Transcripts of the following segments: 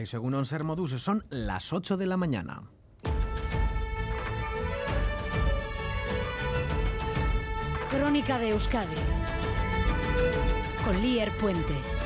y según Onser Modus, son las 8 de la mañana. Crónica de Euskadi con Lier Puente.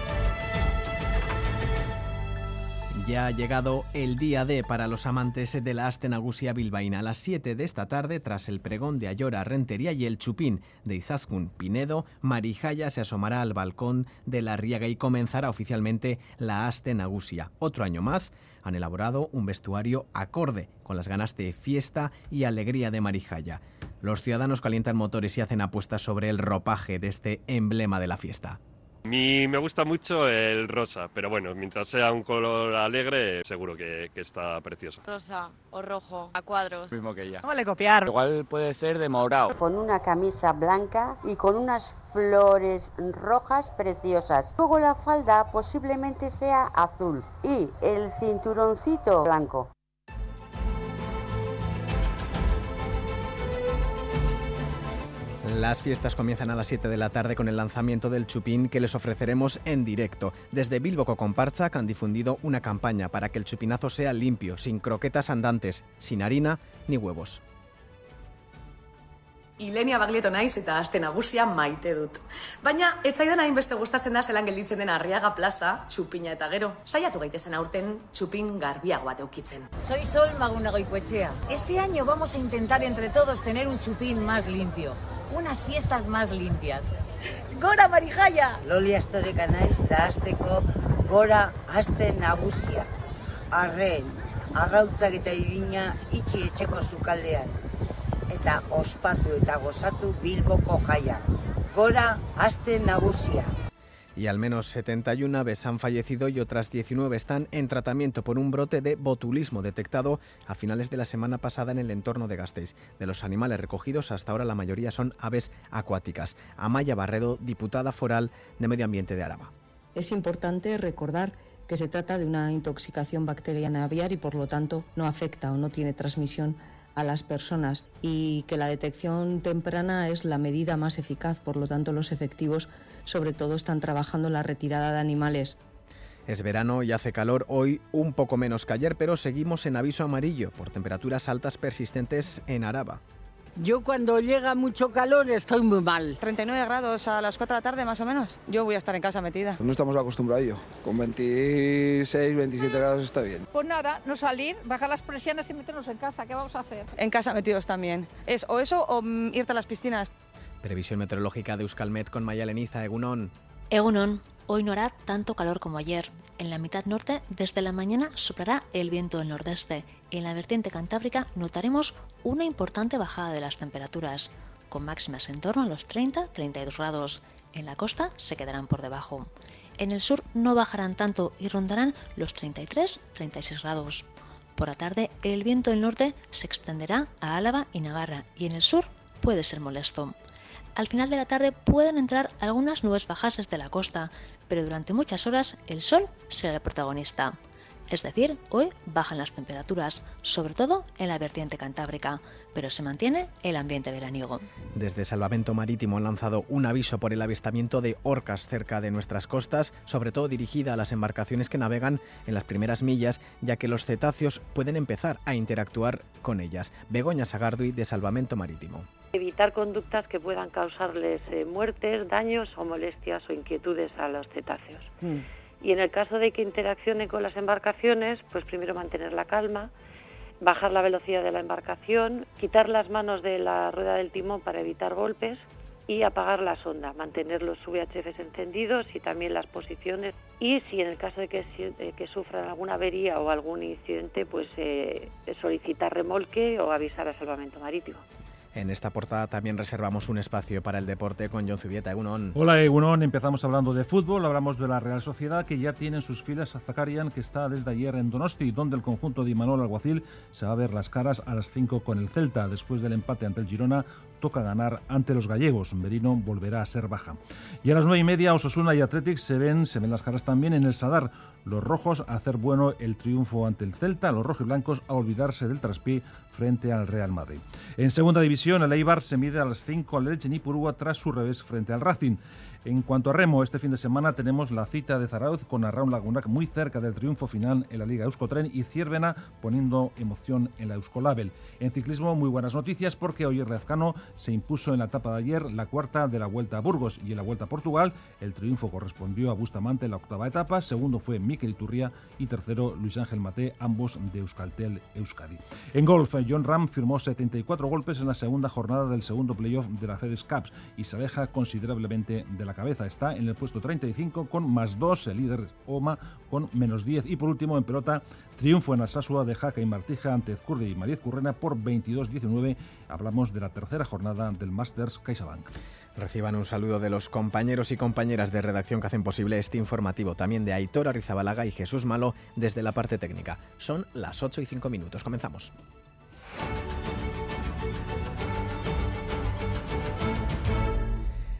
Ya ha llegado el día D para los amantes de la Astenagusia bilbaína. A las 7 de esta tarde, tras el pregón de Ayora Rentería y el chupín de Izaskun Pinedo, Marijaya se asomará al balcón de la Riaga y comenzará oficialmente la Astenagusia. Otro año más han elaborado un vestuario acorde con las ganas de fiesta y alegría de Marijaya. Los ciudadanos calientan motores y hacen apuestas sobre el ropaje de este emblema de la fiesta. A mí me gusta mucho el rosa, pero bueno, mientras sea un color alegre, seguro que, que está precioso. Rosa o rojo, a cuadros. Mismo que ella. Vale copiar. Igual puede ser de morado. Con una camisa blanca y con unas flores rojas preciosas. Luego la falda posiblemente sea azul y el cinturoncito blanco. Las fiestas comienzan a las 7 de la tarde con el lanzamiento del chupín que les ofreceremos en directo. Desde Bilbo Comparsa han difundido una campaña para que el chupinazo sea limpio, sin croquetas andantes, sin harina ni huevos. Ilenia baglieto naiz eta aste nagusia maite dut. Baina, etzaidan hainbeste gustatzen da zelan gelditzen den Arriaga Plaza, txupina eta gero. Saiatu gaitezen aurten txupin garbiago bat eukitzen. Soy Sol Maguna Goicoechea. Este año vamos a intentar entre todos tener un chupín más limpio. Unas fiestas más limpias. Gora Marijaya! Loli Astoreka naiz da asteko gora aste nagusia. Arren, arrautzak eta ibina itxi etxeko sukaldean. Eta ospatu eta gozatu Bilboko jaia. Gora aste nagusia. Y al menos 71 aves han fallecido y otras 19 están en tratamiento por un brote de botulismo detectado a finales de la semana pasada en el entorno de Gasteiz. De los animales recogidos, hasta ahora la mayoría son aves acuáticas. Amaya Barredo, diputada foral de Medio Ambiente de Araba. Es importante recordar que se trata de una intoxicación bacteriana aviar y por lo tanto no afecta o no tiene transmisión a las personas y que la detección temprana es la medida más eficaz, por lo tanto los efectivos sobre todo están trabajando en la retirada de animales. Es verano y hace calor hoy un poco menos que ayer, pero seguimos en aviso amarillo por temperaturas altas persistentes en Araba. Yo cuando llega mucho calor estoy muy mal. 39 grados a las 4 de la tarde más o menos. Yo voy a estar en casa metida. No estamos acostumbrados a ello. Con 26, 27 grados está bien. Pues nada, no salir, bajar las presiones y meternos en casa. ¿Qué vamos a hacer? En casa metidos también. Es o eso o mm, irte a las piscinas. Previsión meteorológica de Euskalmet con Maya Leniza, Egunon. Egunon, hoy no hará tanto calor como ayer. En la mitad norte, desde la mañana, soplará el viento del nordeste. En la vertiente cantábrica notaremos una importante bajada de las temperaturas, con máximas en torno a los 30-32 grados. En la costa se quedarán por debajo. En el sur no bajarán tanto y rondarán los 33-36 grados. Por la tarde, el viento del norte se extenderá a Álava y Navarra y en el sur puede ser molesto. Al final de la tarde pueden entrar algunas nubes bajas desde la costa, pero durante muchas horas el sol será el protagonista. Es decir, hoy bajan las temperaturas, sobre todo en la vertiente cantábrica, pero se mantiene el ambiente veraniego. Desde Salvamento Marítimo han lanzado un aviso por el avistamiento de orcas cerca de nuestras costas, sobre todo dirigida a las embarcaciones que navegan en las primeras millas, ya que los cetáceos pueden empezar a interactuar con ellas. Begoña Sagardui de Salvamento Marítimo evitar conductas que puedan causarles eh, muertes, daños o molestias o inquietudes a los cetáceos. Mm. Y en el caso de que interaccione con las embarcaciones, pues primero mantener la calma, bajar la velocidad de la embarcación, quitar las manos de la rueda del timón para evitar golpes y apagar la sonda, mantener los VHFs encendidos y también las posiciones y si en el caso de que, que sufran alguna avería o algún incidente, pues eh, solicitar remolque o avisar a salvamento marítimo. En esta portada también reservamos un espacio para el deporte con John Zubieta. Egunon. Hola Egunon, empezamos hablando de fútbol, hablamos de la Real Sociedad que ya tiene en sus filas a Zakarian que está desde ayer en Donosti, donde el conjunto de Imanol Alguacil se va a ver las caras a las 5 con el Celta. Después del empate ante el Girona, toca ganar ante los gallegos. Merino volverá a ser baja. Y a las 9 y media, Osasuna y Athletics se ven, se ven las caras también en el Sadar. Los rojos a hacer bueno el triunfo ante el Celta, los rojiblancos a olvidarse del traspié frente al Real Madrid. En segunda división, el Eibar se mide a las 5 al Leche Nipurúa tras su revés frente al Racing. En cuanto a remo, este fin de semana tenemos la cita de Zarauz con Arraun Lagunac muy cerca del triunfo final en la Liga Euskotren y Ciervena poniendo emoción en la Euskolabel. En ciclismo, muy buenas noticias porque hoy Rezcano se impuso en la etapa de ayer la cuarta de la Vuelta a Burgos y en la Vuelta a Portugal el triunfo correspondió a Bustamante en la octava etapa, segundo fue Miquel Iturria y tercero Luis Ángel Mate, ambos de Euskaltel Euskadi. En golf, John Ram firmó 74 golpes en la segunda jornada del segundo playoff de la FedEx Cups y se aleja considerablemente de la cabeza. Está en el puesto 35 con más 2, el líder Oma con menos 10 y por último en pelota triunfo en Alsasua de Jaca y Martija ante Ezcurde y Mariez Currena por 22-19. Hablamos de la tercera jornada del Masters CaixaBank. Reciban un saludo de los compañeros y compañeras de redacción que hacen posible este informativo, también de Aitor Arizabalaga y Jesús Malo desde la parte técnica. Son las 8 y 5 minutos. Comenzamos.